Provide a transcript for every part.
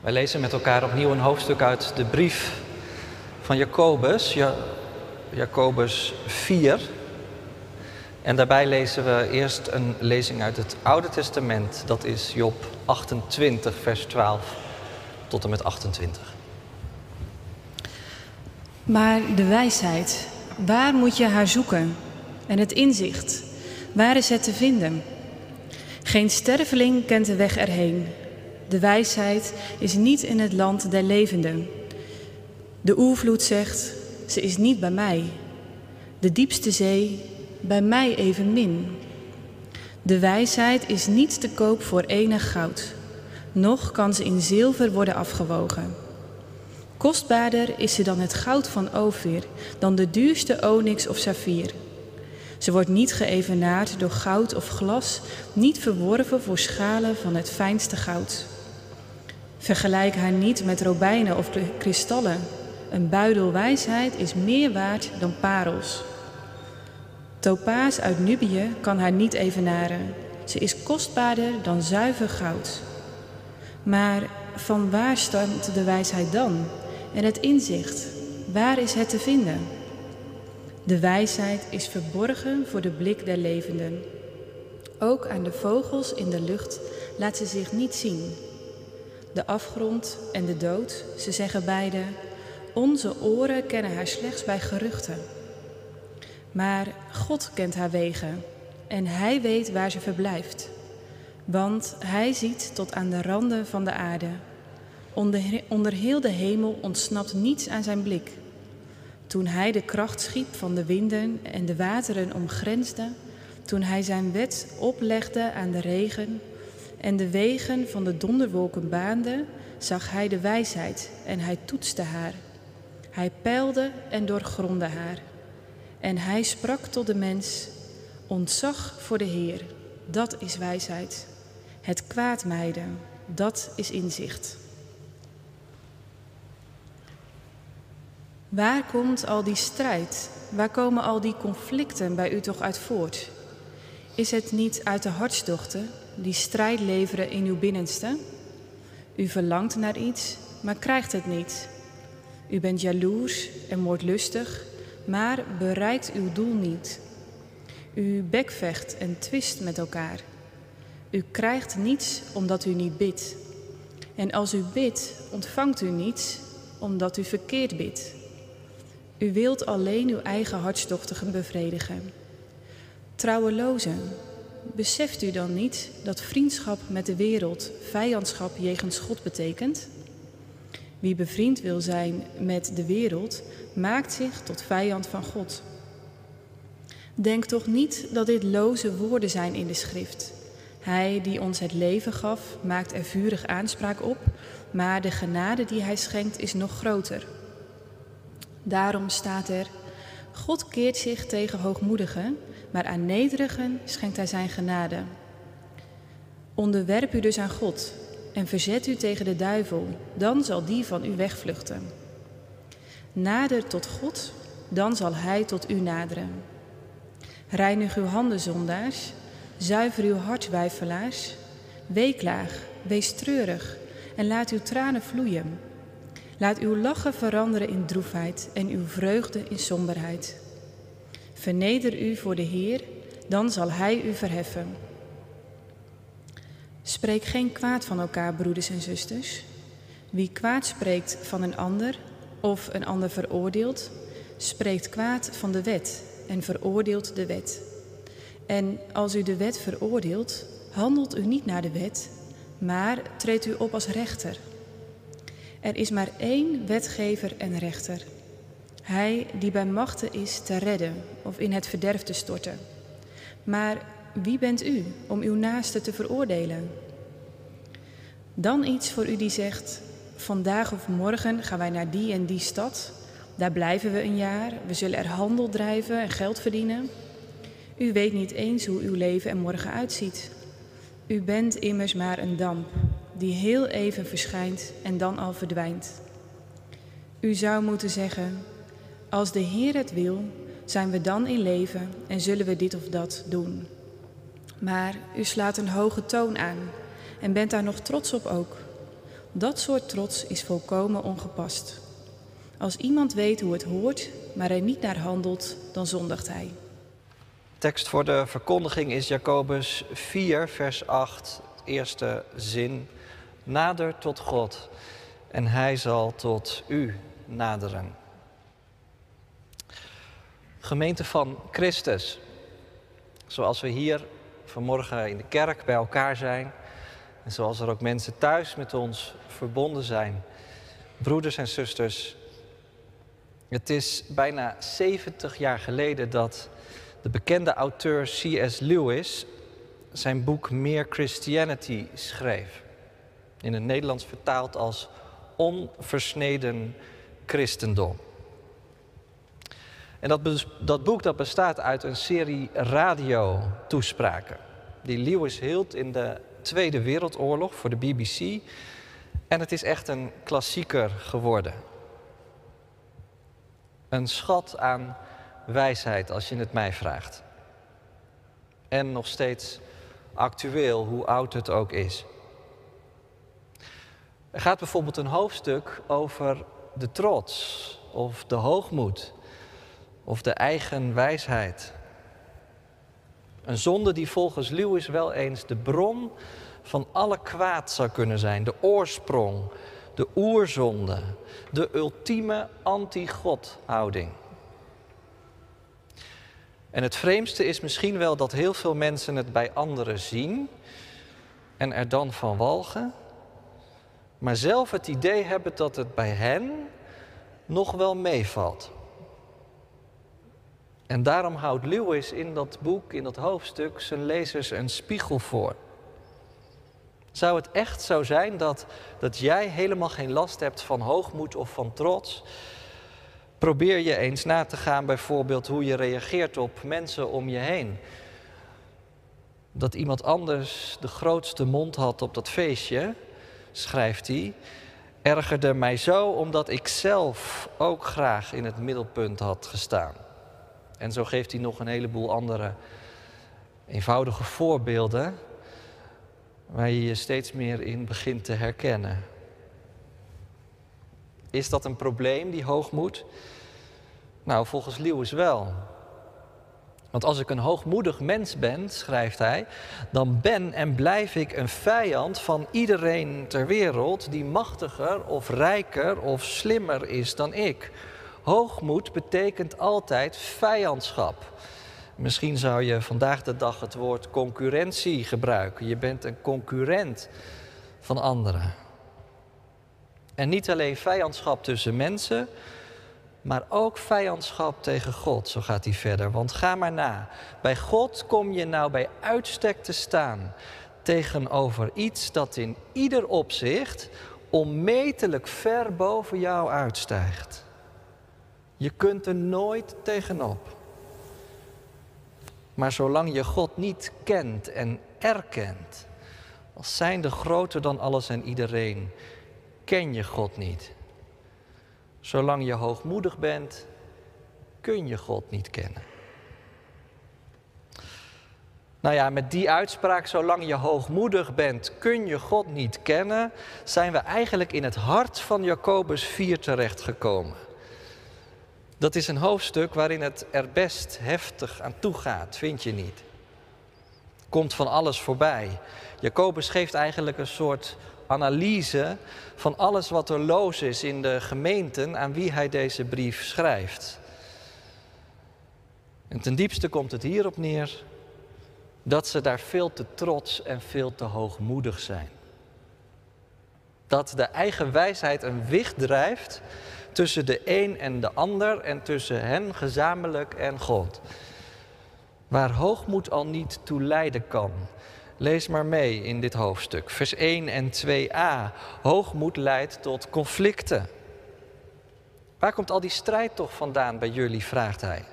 Wij lezen met elkaar opnieuw een hoofdstuk uit de brief van Jacobus, ja, Jacobus 4. En daarbij lezen we eerst een lezing uit het Oude Testament. Dat is Job 28, vers 12 tot en met 28. Maar de wijsheid, waar moet je haar zoeken? En het inzicht, waar is het te vinden? Geen sterveling kent de weg erheen. De wijsheid is niet in het land der levenden. De oervloed zegt, ze is niet bij mij. De diepste zee, bij mij evenmin. De wijsheid is niet te koop voor enig goud, noch kan ze in zilver worden afgewogen. Kostbaarder is ze dan het goud van Ophir, dan de duurste onyx of saffier. Ze wordt niet geëvenaard door goud of glas, niet verworven voor schalen van het fijnste goud. Vergelijk haar niet met robijnen of kristallen. Een buidel wijsheid is meer waard dan parels. Topaas uit Nubië kan haar niet evenaren. Ze is kostbaarder dan zuiver goud. Maar van waar stamt de wijsheid dan? En het inzicht, waar is het te vinden? De wijsheid is verborgen voor de blik der levenden. Ook aan de vogels in de lucht laat ze zich niet zien. De afgrond en de dood, ze zeggen beide, onze oren kennen haar slechts bij geruchten. Maar God kent haar wegen en Hij weet waar ze verblijft. Want Hij ziet tot aan de randen van de aarde. Onder, onder heel de hemel ontsnapt niets aan zijn blik. Toen Hij de kracht schiep van de winden en de wateren omgrensde, toen Hij zijn wet oplegde aan de regen en de wegen van de donderwolken baande, zag Hij de wijsheid en Hij toetste haar. Hij peilde en doorgrondde haar. En hij sprak tot de mens: Ontzag voor de Heer, dat is wijsheid. Het kwaad mijden, dat is inzicht. Waar komt al die strijd? Waar komen al die conflicten bij u toch uit voort? Is het niet uit de hartstochten die strijd leveren in uw binnenste? U verlangt naar iets, maar krijgt het niet. U bent jaloers en moordlustig maar bereikt uw doel niet. U bekvecht en twist met elkaar. U krijgt niets omdat u niet bidt. En als u bidt, ontvangt u niets omdat u verkeerd bidt. U wilt alleen uw eigen hartstochten bevredigen. Trouwelozen, beseft u dan niet dat vriendschap met de wereld vijandschap jegens God betekent? Wie bevriend wil zijn met de wereld, maakt zich tot vijand van God. Denk toch niet dat dit loze woorden zijn in de schrift. Hij die ons het leven gaf, maakt er vurig aanspraak op, maar de genade die hij schenkt is nog groter. Daarom staat er: God keert zich tegen hoogmoedigen, maar aan nederigen schenkt hij zijn genade. Onderwerp u dus aan God en verzet u tegen de duivel, dan zal die van u wegvluchten. Nader tot God, dan zal Hij tot u naderen. Reinig uw handen, zondaars, zuiver uw hart, wijfelaars. Weeklaag, wees treurig en laat uw tranen vloeien. Laat uw lachen veranderen in droefheid en uw vreugde in somberheid. Verneder u voor de Heer, dan zal Hij u verheffen. Spreek geen kwaad van elkaar, broeders en zusters. Wie kwaad spreekt van een ander of een ander veroordeelt, spreekt kwaad van de wet en veroordeelt de wet. En als u de wet veroordeelt, handelt u niet naar de wet, maar treedt u op als rechter. Er is maar één wetgever en rechter. Hij die bij machten is te redden of in het verderf te storten. Maar wie bent u om uw naaste te veroordelen? Dan iets voor u die zegt: Vandaag of morgen gaan wij naar die en die stad. Daar blijven we een jaar. We zullen er handel drijven en geld verdienen. U weet niet eens hoe uw leven er morgen uitziet. U bent immers maar een damp die heel even verschijnt en dan al verdwijnt. U zou moeten zeggen: Als de Heer het wil, zijn we dan in leven en zullen we dit of dat doen. Maar u slaat een hoge toon aan en bent daar nog trots op ook. Dat soort trots is volkomen ongepast. Als iemand weet hoe het hoort, maar er niet naar handelt, dan zondigt hij. Tekst voor de verkondiging is Jacobus 4, vers 8, eerste zin. Nader tot God en hij zal tot u naderen. Gemeente van Christus, zoals we hier vanmorgen in de kerk bij elkaar zijn en zoals er ook mensen thuis met ons verbonden zijn, broeders en zusters. Het is bijna 70 jaar geleden dat de bekende auteur C.S. Lewis zijn boek Meer Christianity schreef. In het Nederlands vertaald als Onversneden Christendom. En dat, dat boek dat bestaat uit een serie radiotoespraken. Die Lewis hield in de Tweede Wereldoorlog voor de BBC. En het is echt een klassieker geworden. Een schat aan wijsheid, als je het mij vraagt. En nog steeds actueel, hoe oud het ook is. Er gaat bijvoorbeeld een hoofdstuk over de trots of de hoogmoed of de eigen wijsheid. Een zonde die volgens Lewis wel eens de bron van alle kwaad zou kunnen zijn, de oorsprong, de oerzonde, de ultieme anti-God-houding. En het vreemdste is misschien wel dat heel veel mensen het bij anderen zien en er dan van walgen, maar zelf het idee hebben dat het bij hen nog wel meevalt. En daarom houdt Lewis in dat boek, in dat hoofdstuk, zijn lezers een spiegel voor. Zou het echt zo zijn dat, dat jij helemaal geen last hebt van hoogmoed of van trots? Probeer je eens na te gaan, bijvoorbeeld, hoe je reageert op mensen om je heen. Dat iemand anders de grootste mond had op dat feestje, schrijft hij, ergerde mij zo omdat ik zelf ook graag in het middelpunt had gestaan. En zo geeft hij nog een heleboel andere eenvoudige voorbeelden waar je je steeds meer in begint te herkennen. Is dat een probleem, die hoogmoed? Nou, volgens Lewis wel. Want als ik een hoogmoedig mens ben, schrijft hij, dan ben en blijf ik een vijand van iedereen ter wereld die machtiger of rijker of slimmer is dan ik. Hoogmoed betekent altijd vijandschap. Misschien zou je vandaag de dag het woord concurrentie gebruiken. Je bent een concurrent van anderen. En niet alleen vijandschap tussen mensen, maar ook vijandschap tegen God. Zo gaat hij verder. Want ga maar na. Bij God kom je nou bij uitstek te staan tegenover iets dat in ieder opzicht onmetelijk ver boven jou uitstijgt. Je kunt er nooit tegenop. Maar zolang je God niet kent en erkent, als zijnde groter dan alles en iedereen, ken je God niet. Zolang je hoogmoedig bent, kun je God niet kennen. Nou ja, met die uitspraak, zolang je hoogmoedig bent, kun je God niet kennen, zijn we eigenlijk in het hart van Jacobus 4 terechtgekomen. Dat is een hoofdstuk waarin het er best heftig aan toe gaat, vind je niet? Komt van alles voorbij. Jacobus geeft eigenlijk een soort analyse van alles wat er loos is in de gemeenten aan wie hij deze brief schrijft. En ten diepste komt het hierop neer dat ze daar veel te trots en veel te hoogmoedig zijn. Dat de eigen wijsheid een wicht drijft tussen de een en de ander en tussen hen gezamenlijk en God. Waar hoogmoed al niet toe leiden kan. Lees maar mee in dit hoofdstuk, vers 1 en 2a. Hoogmoed leidt tot conflicten. Waar komt al die strijd toch vandaan bij jullie, vraagt hij.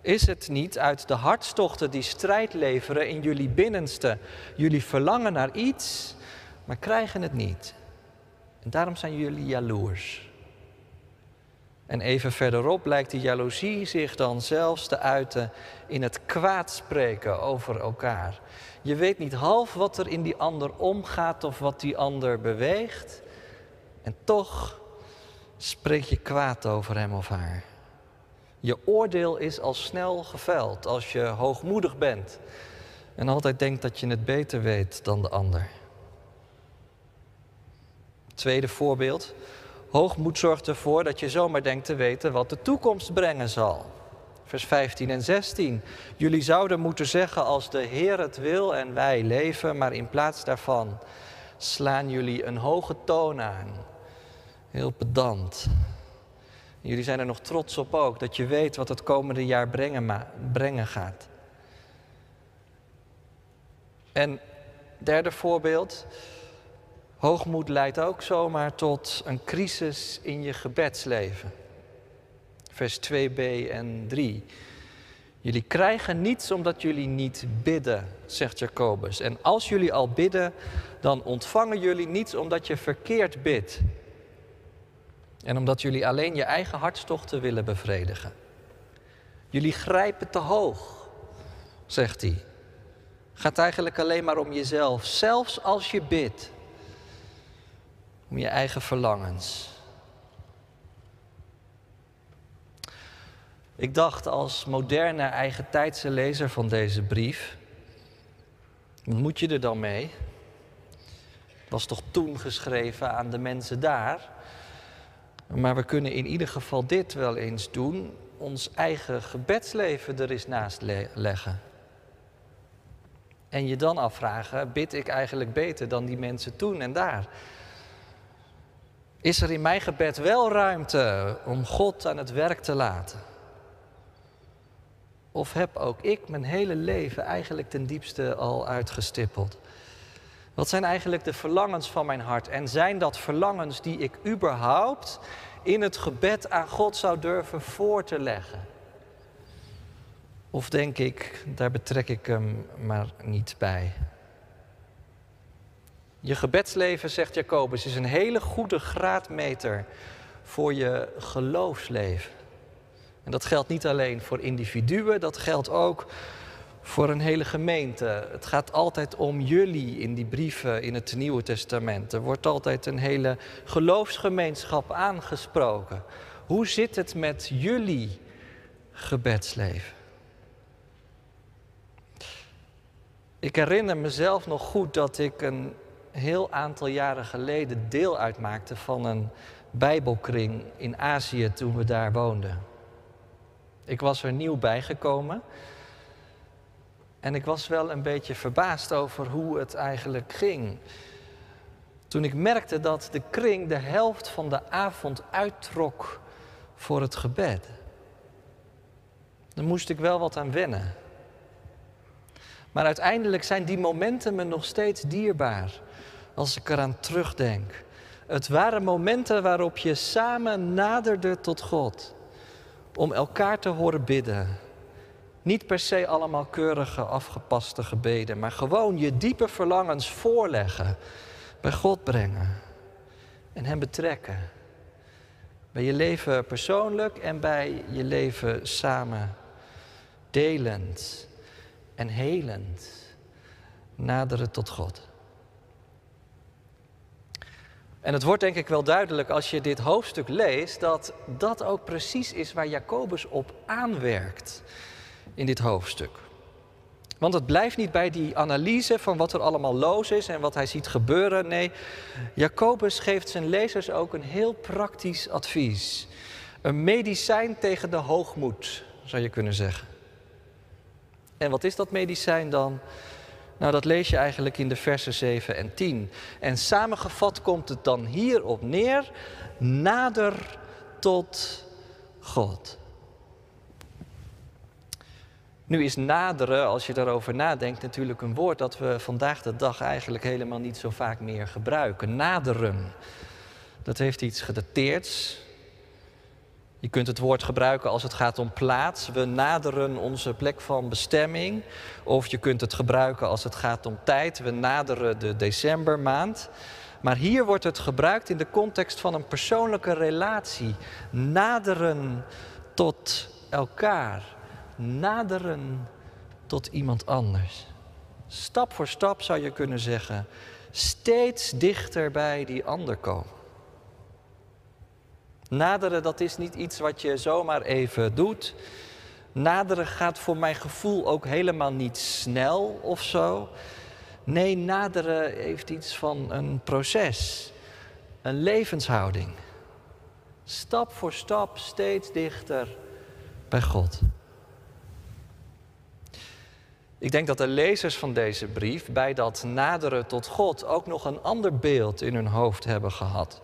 Is het niet uit de hartstochten die strijd leveren in jullie binnenste? Jullie verlangen naar iets, maar krijgen het niet. En daarom zijn jullie jaloers. En even verderop lijkt die jaloezie zich dan zelfs te uiten in het kwaadspreken over elkaar. Je weet niet half wat er in die ander omgaat of wat die ander beweegt. En toch spreek je kwaad over hem of haar. Je oordeel is al snel geveld als je hoogmoedig bent en altijd denkt dat je het beter weet dan de ander. Tweede voorbeeld. Hoogmoed zorgt ervoor dat je zomaar denkt te weten wat de toekomst brengen zal. Vers 15 en 16. Jullie zouden moeten zeggen als de Heer het wil en wij leven, maar in plaats daarvan slaan jullie een hoge toon aan. Heel pedant. Jullie zijn er nog trots op ook, dat je weet wat het komende jaar brengen, brengen gaat. En derde voorbeeld. Hoogmoed leidt ook zomaar tot een crisis in je gebedsleven. Vers 2b en 3. Jullie krijgen niets omdat jullie niet bidden, zegt Jacobus. En als jullie al bidden, dan ontvangen jullie niets omdat je verkeerd bidt. En omdat jullie alleen je eigen hartstochten willen bevredigen. Jullie grijpen te hoog, zegt hij. Gaat eigenlijk alleen maar om jezelf, zelfs als je bidt. Om je eigen verlangens. Ik dacht als moderne eigen tijdse lezer van deze brief, wat moet je er dan mee? Het was toch toen geschreven aan de mensen daar. Maar we kunnen in ieder geval dit wel eens doen: ons eigen gebedsleven er eens naast leggen. En je dan afvragen: bid ik eigenlijk beter dan die mensen toen en daar? Is er in mijn gebed wel ruimte om God aan het werk te laten? Of heb ook ik mijn hele leven eigenlijk ten diepste al uitgestippeld? Wat zijn eigenlijk de verlangens van mijn hart? En zijn dat verlangens die ik überhaupt in het gebed aan God zou durven voor te leggen? Of denk ik, daar betrek ik hem maar niet bij? Je gebedsleven, zegt Jacobus, is een hele goede graadmeter voor je geloofsleven. En dat geldt niet alleen voor individuen, dat geldt ook voor een hele gemeente. Het gaat altijd om jullie in die brieven in het Nieuwe Testament. Er wordt altijd een hele geloofsgemeenschap aangesproken. Hoe zit het met jullie gebedsleven? Ik herinner mezelf nog goed dat ik een heel aantal jaren geleden deel uitmaakte van een Bijbelkring in Azië toen we daar woonden. Ik was er nieuw bijgekomen en ik was wel een beetje verbaasd over hoe het eigenlijk ging. Toen ik merkte dat de kring de helft van de avond uittrok voor het gebed. Dan moest ik wel wat aan wennen. Maar uiteindelijk zijn die momenten me nog steeds dierbaar als ik eraan terugdenk. Het waren momenten waarop je samen naderde tot God om elkaar te horen bidden. Niet per se allemaal keurige, afgepaste gebeden, maar gewoon je diepe verlangens voorleggen, bij God brengen en Hem betrekken. Bij je leven persoonlijk en bij je leven samen, delend en helend, naderen tot God. En het wordt denk ik wel duidelijk als je dit hoofdstuk leest, dat dat ook precies is waar Jacobus op aanwerkt in dit hoofdstuk. Want het blijft niet bij die analyse van wat er allemaal los is en wat hij ziet gebeuren. Nee, Jacobus geeft zijn lezers ook een heel praktisch advies. Een medicijn tegen de hoogmoed, zou je kunnen zeggen. En wat is dat medicijn dan? Nou, dat lees je eigenlijk in de versen 7 en 10. En samengevat komt het dan hierop neer: nader tot God. Nu is naderen, als je daarover nadenkt, natuurlijk een woord dat we vandaag de dag eigenlijk helemaal niet zo vaak meer gebruiken. Naderen. Dat heeft iets gedateerds. Je kunt het woord gebruiken als het gaat om plaats. We naderen onze plek van bestemming. Of je kunt het gebruiken als het gaat om tijd. We naderen de decembermaand. Maar hier wordt het gebruikt in de context van een persoonlijke relatie. Naderen tot elkaar. Naderen tot iemand anders. Stap voor stap zou je kunnen zeggen. Steeds dichter bij die ander komen. Naderen, dat is niet iets wat je zomaar even doet. Naderen gaat voor mijn gevoel ook helemaal niet snel of zo. Nee, naderen heeft iets van een proces, een levenshouding. Stap voor stap steeds dichter bij God. Ik denk dat de lezers van deze brief bij dat naderen tot God ook nog een ander beeld in hun hoofd hebben gehad.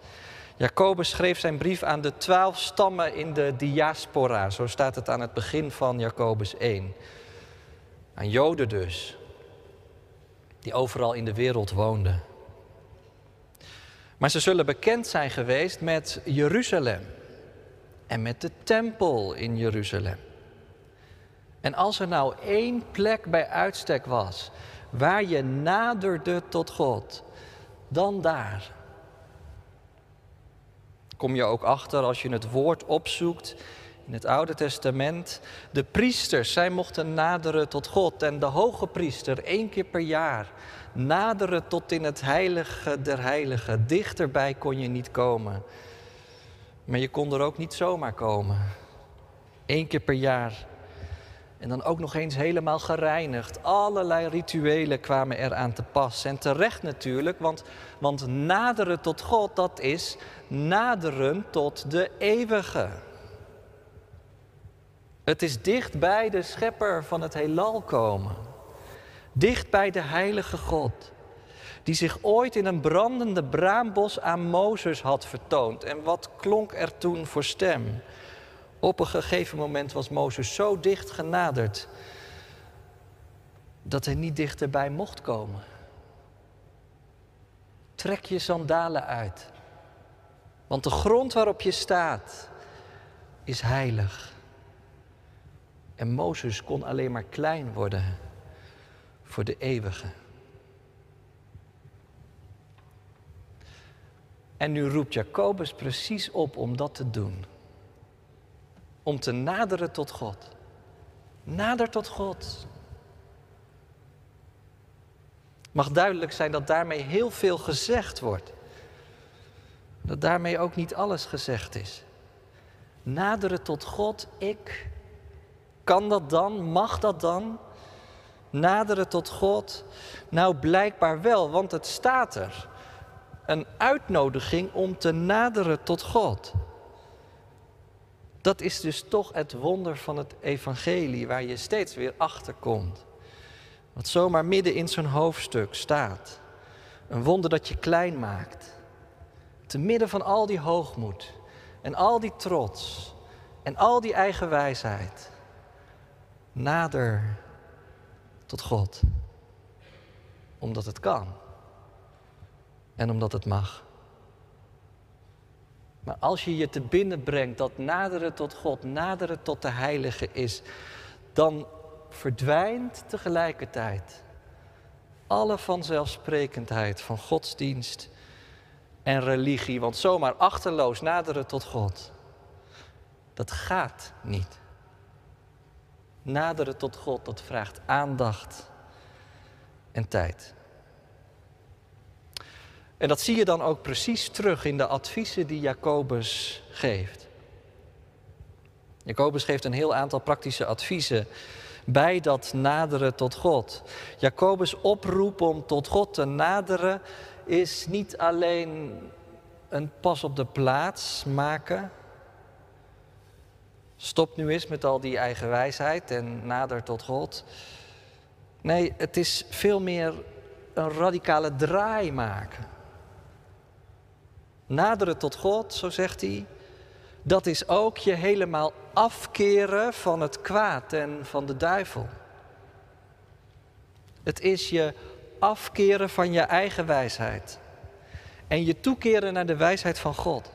Jacobus schreef zijn brief aan de twaalf stammen in de diaspora, zo staat het aan het begin van Jacobus 1. Aan Joden dus, die overal in de wereld woonden. Maar ze zullen bekend zijn geweest met Jeruzalem en met de tempel in Jeruzalem. En als er nou één plek bij uitstek was waar je naderde tot God, dan daar. Kom je ook achter als je het woord opzoekt in het Oude Testament. De priesters, zij mochten naderen tot God. En de hoge priester één keer per jaar naderen tot in het heilige der heiligen. Dichterbij kon je niet komen. Maar je kon er ook niet zomaar komen. Eén keer per jaar en dan ook nog eens helemaal gereinigd. Allerlei rituelen kwamen eraan te pas. En terecht natuurlijk, want, want naderen tot God, dat is naderen tot de eeuwige. Het is dicht bij de schepper van het heelal komen. Dicht bij de heilige God. Die zich ooit in een brandende braambos aan Mozes had vertoond. En wat klonk er toen voor stem? Op een gegeven moment was Mozes zo dicht genaderd dat hij niet dichterbij mocht komen. Trek je sandalen uit, want de grond waarop je staat is heilig. En Mozes kon alleen maar klein worden voor de eeuwige. En nu roept Jacobus precies op om dat te doen om te naderen tot God. Nader tot God. Mag duidelijk zijn dat daarmee heel veel gezegd wordt. Dat daarmee ook niet alles gezegd is. Naderen tot God, ik. Kan dat dan? Mag dat dan? Naderen tot God? Nou, blijkbaar wel, want het staat er. Een uitnodiging om te naderen tot God. Dat is dus toch het wonder van het evangelie waar je steeds weer achter komt. Wat zomaar midden in zo'n hoofdstuk staat. Een wonder dat je klein maakt. Te midden van al die hoogmoed en al die trots en al die eigen wijsheid. Nader tot God. Omdat het kan. En omdat het mag. Maar als je je te binnen brengt dat naderen tot God, naderen tot de Heilige is, dan verdwijnt tegelijkertijd alle vanzelfsprekendheid van godsdienst en religie. Want zomaar achterloos naderen tot God, dat gaat niet. Naderen tot God, dat vraagt aandacht en tijd. En dat zie je dan ook precies terug in de adviezen die Jacobus geeft. Jacobus geeft een heel aantal praktische adviezen bij dat naderen tot God. Jacobus oproep om tot God te naderen is niet alleen een pas op de plaats maken. Stop nu eens met al die eigen wijsheid en nader tot God. Nee, het is veel meer een radicale draai maken. Naderen tot God, zo zegt hij, dat is ook je helemaal afkeren van het kwaad en van de duivel. Het is je afkeren van je eigen wijsheid en je toekeren naar de wijsheid van God.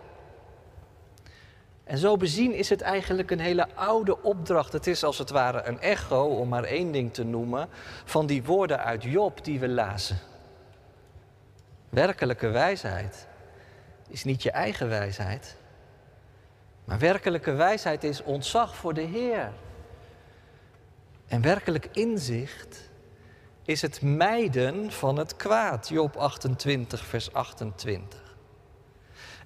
En zo bezien is het eigenlijk een hele oude opdracht. Het is als het ware een echo, om maar één ding te noemen, van die woorden uit Job die we lazen. Werkelijke wijsheid is niet je eigen wijsheid. Maar werkelijke wijsheid is ontzag voor de Heer. En werkelijk inzicht is het mijden van het kwaad. Job 28, vers 28.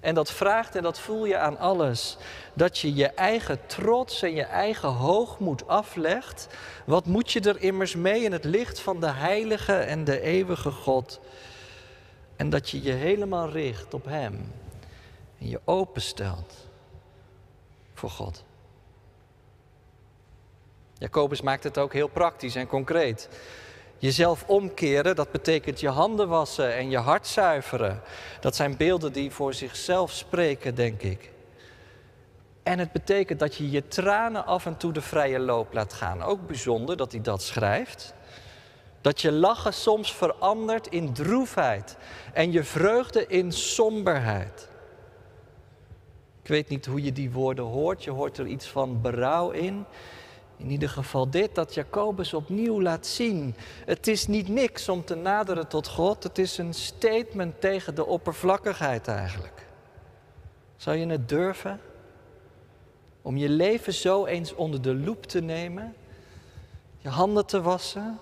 En dat vraagt en dat voel je aan alles. Dat je je eigen trots en je eigen hoogmoed aflegt. Wat moet je er immers mee in het licht van de heilige en de eeuwige God? En dat je je helemaal richt op Hem. En je openstelt voor God. Jacobus maakt het ook heel praktisch en concreet. Jezelf omkeren, dat betekent je handen wassen en je hart zuiveren. Dat zijn beelden die voor zichzelf spreken, denk ik. En het betekent dat je je tranen af en toe de vrije loop laat gaan. Ook bijzonder dat hij dat schrijft. Dat je lachen soms verandert in droefheid en je vreugde in somberheid. Ik weet niet hoe je die woorden hoort. Je hoort er iets van berouw in. In ieder geval dit, dat Jacobus opnieuw laat zien. Het is niet niks om te naderen tot God. Het is een statement tegen de oppervlakkigheid eigenlijk. Zou je het durven? Om je leven zo eens onder de loep te nemen? Je handen te wassen?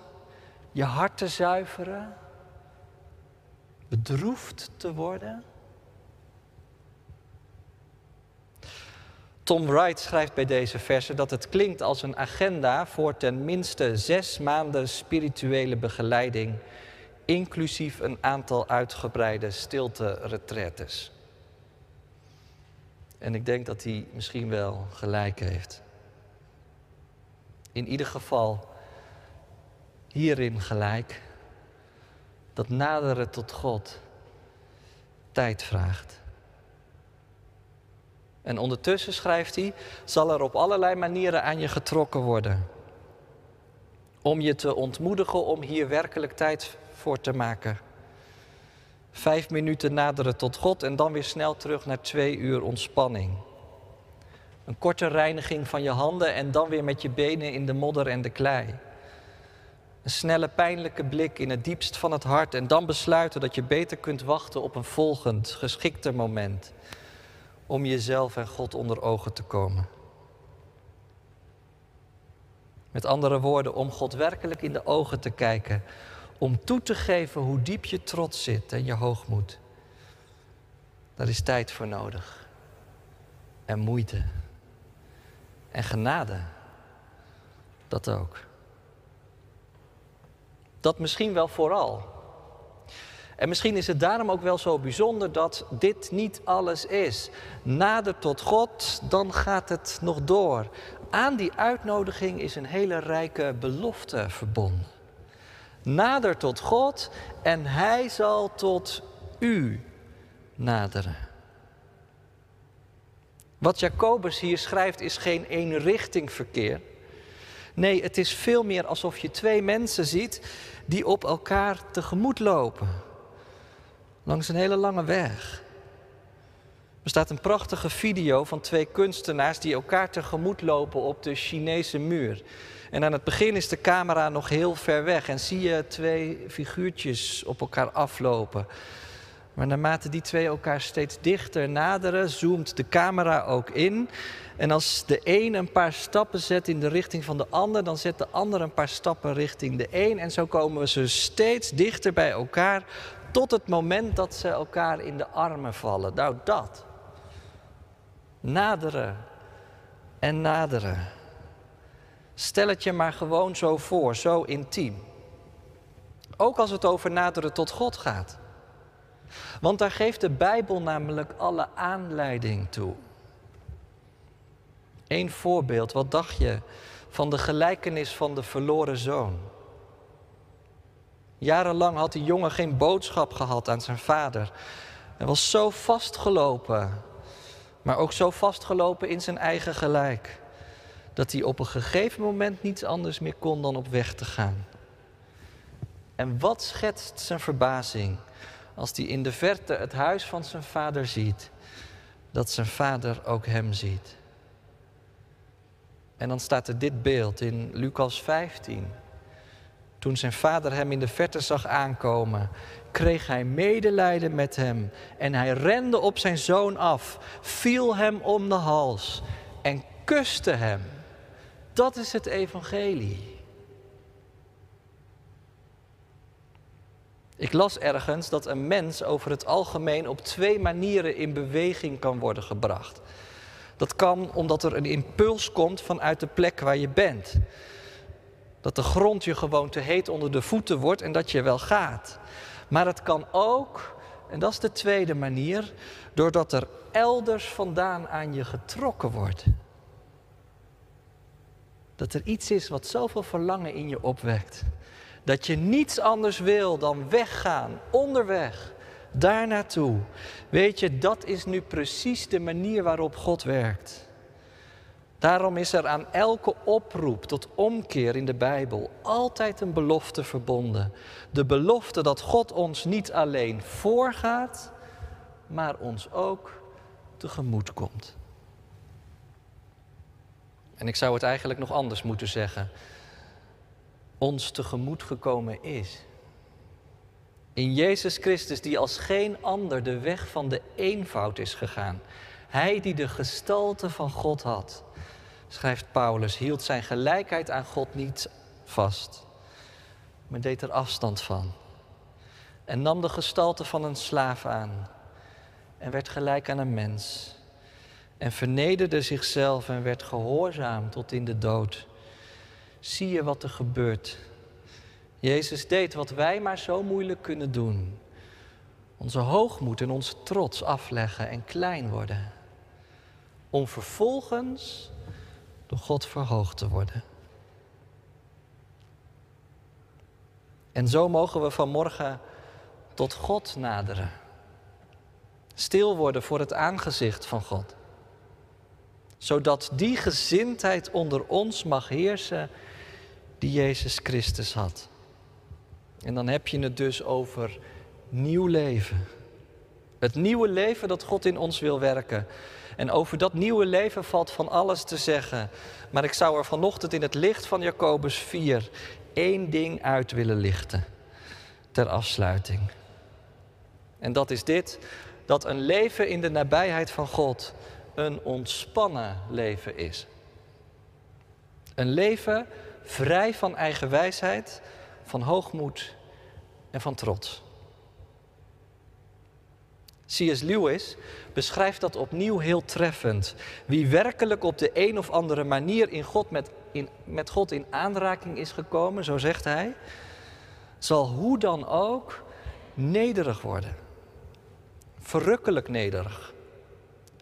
Je hart te zuiveren? Bedroefd te worden? Tom Wright schrijft bij deze versen dat het klinkt als een agenda voor ten minste zes maanden spirituele begeleiding, inclusief een aantal uitgebreide stilte-retretes. En ik denk dat hij misschien wel gelijk heeft. In ieder geval hierin gelijk dat naderen tot God tijd vraagt. En ondertussen, schrijft hij, zal er op allerlei manieren aan je getrokken worden. Om je te ontmoedigen om hier werkelijk tijd voor te maken. Vijf minuten naderen tot God en dan weer snel terug naar twee uur ontspanning. Een korte reiniging van je handen en dan weer met je benen in de modder en de klei. Een snelle pijnlijke blik in het diepst van het hart en dan besluiten dat je beter kunt wachten op een volgend, geschikter moment om jezelf en God onder ogen te komen. Met andere woorden, om God werkelijk in de ogen te kijken, om toe te geven hoe diep je trots zit en je hoogmoed. Daar is tijd voor nodig. En moeite. En genade. Dat ook. Dat misschien wel vooral. En misschien is het daarom ook wel zo bijzonder dat dit niet alles is. Nader tot God, dan gaat het nog door. Aan die uitnodiging is een hele rijke belofte verbonden. Nader tot God en Hij zal tot u naderen. Wat Jacobus hier schrijft is geen eenrichting verkeer. Nee, het is veel meer alsof je twee mensen ziet die op elkaar tegemoet lopen langs een hele lange weg. Er staat een prachtige video van twee kunstenaars die elkaar tegemoet lopen op de Chinese muur. En aan het begin is de camera nog heel ver weg en zie je twee figuurtjes op elkaar aflopen. Maar naarmate die twee elkaar steeds dichter naderen, zoomt de camera ook in. En als de een een paar stappen zet in de richting van de ander, dan zet de ander een paar stappen richting de een. En zo komen ze steeds dichter bij elkaar tot het moment dat ze elkaar in de armen vallen. Nou, dat. Naderen en naderen. Stel het je maar gewoon zo voor, zo intiem. Ook als het over naderen tot God gaat. Want daar geeft de Bijbel namelijk alle aanleiding toe. Eén voorbeeld, wat dacht je van de gelijkenis van de verloren zoon? Jarenlang had die jongen geen boodschap gehad aan zijn vader. Hij was zo vastgelopen, maar ook zo vastgelopen in zijn eigen gelijk, dat hij op een gegeven moment niets anders meer kon dan op weg te gaan. En wat schetst zijn verbazing als hij in de verte het huis van zijn vader ziet, dat zijn vader ook hem ziet. En dan staat er dit beeld in Lucas 15. Toen zijn vader hem in de verte zag aankomen, kreeg hij medelijden met hem en hij rende op zijn zoon af, viel hem om de hals en kuste hem. Dat is het evangelie. Ik las ergens dat een mens over het algemeen op twee manieren in beweging kan worden gebracht. Dat kan omdat er een impuls komt vanuit de plek waar je bent. Dat de grond je gewoon te heet onder de voeten wordt en dat je wel gaat. Maar het kan ook, en dat is de tweede manier, doordat er elders vandaan aan je getrokken wordt. Dat er iets is wat zoveel verlangen in je opwekt. Dat je niets anders wil dan weggaan, onderweg, daar naartoe. Weet je, dat is nu precies de manier waarop God werkt. Daarom is er aan elke oproep tot omkeer in de Bijbel altijd een belofte verbonden. De belofte dat God ons niet alleen voorgaat, maar ons ook tegemoet komt. En ik zou het eigenlijk nog anders moeten zeggen. Ons tegemoet gekomen is. In Jezus Christus, die als geen ander de weg van de eenvoud is gegaan. Hij die de gestalte van God had, schrijft Paulus, hield zijn gelijkheid aan God niet vast, maar deed er afstand van. En nam de gestalte van een slaaf aan en werd gelijk aan een mens. En vernederde zichzelf en werd gehoorzaam tot in de dood. Zie je wat er gebeurt? Jezus deed wat wij maar zo moeilijk kunnen doen. Onze hoogmoed en onze trots afleggen en klein worden. Om vervolgens door God verhoogd te worden. En zo mogen we vanmorgen tot God naderen. Stil worden voor het aangezicht van God. Zodat die gezindheid onder ons mag heersen die Jezus Christus had. En dan heb je het dus over nieuw leven. Het nieuwe leven dat God in ons wil werken. En over dat nieuwe leven valt van alles te zeggen. Maar ik zou er vanochtend in het licht van Jacobus 4 één ding uit willen lichten. Ter afsluiting. En dat is dit: dat een leven in de nabijheid van God een ontspannen leven is. Een leven vrij van eigen wijsheid, van hoogmoed en van trots. C.S. Lewis beschrijft dat opnieuw heel treffend. Wie werkelijk op de een of andere manier in God met, in, met God in aanraking is gekomen, zo zegt hij, zal hoe dan ook nederig worden. Verrukkelijk nederig.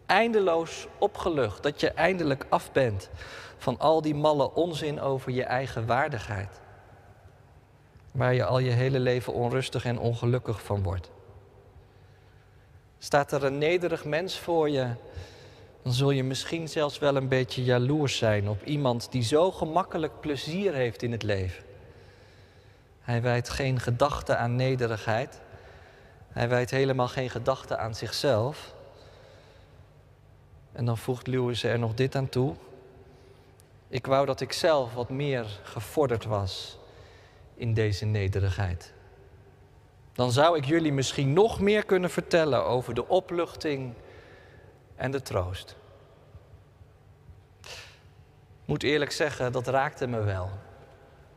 Eindeloos opgelucht dat je eindelijk af bent van al die malle onzin over je eigen waardigheid. Waar je al je hele leven onrustig en ongelukkig van wordt. Staat er een nederig mens voor je, dan zul je misschien zelfs wel een beetje jaloers zijn op iemand die zo gemakkelijk plezier heeft in het leven. Hij wijdt geen gedachte aan nederigheid. Hij wijdt helemaal geen gedachte aan zichzelf. En dan voegt Lewis er nog dit aan toe. Ik wou dat ik zelf wat meer gevorderd was in deze nederigheid. Dan zou ik jullie misschien nog meer kunnen vertellen over de opluchting en de troost. Moet eerlijk zeggen, dat raakte me wel.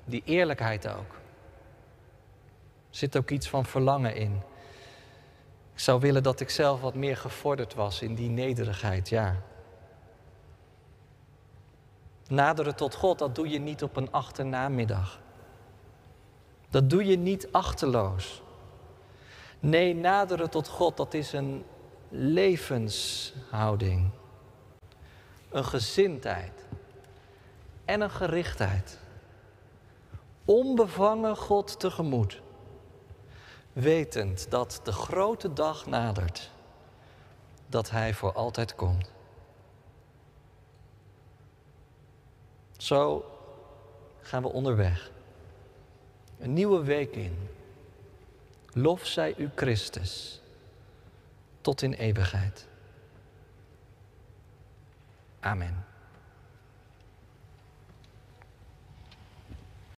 Die eerlijkheid ook. Er zit ook iets van verlangen in. Ik zou willen dat ik zelf wat meer gevorderd was in die nederigheid, ja. Naderen tot God, dat doe je niet op een achternamiddag. Dat doe je niet achterloos. Nee, naderen tot God, dat is een levenshouding. Een gezindheid. En een gerichtheid. Onbevangen God tegemoet. Wetend dat de grote dag nadert. Dat Hij voor altijd komt. Zo gaan we onderweg. Een nieuwe week in. Lof zij u Christus tot in eeuwigheid. Amen.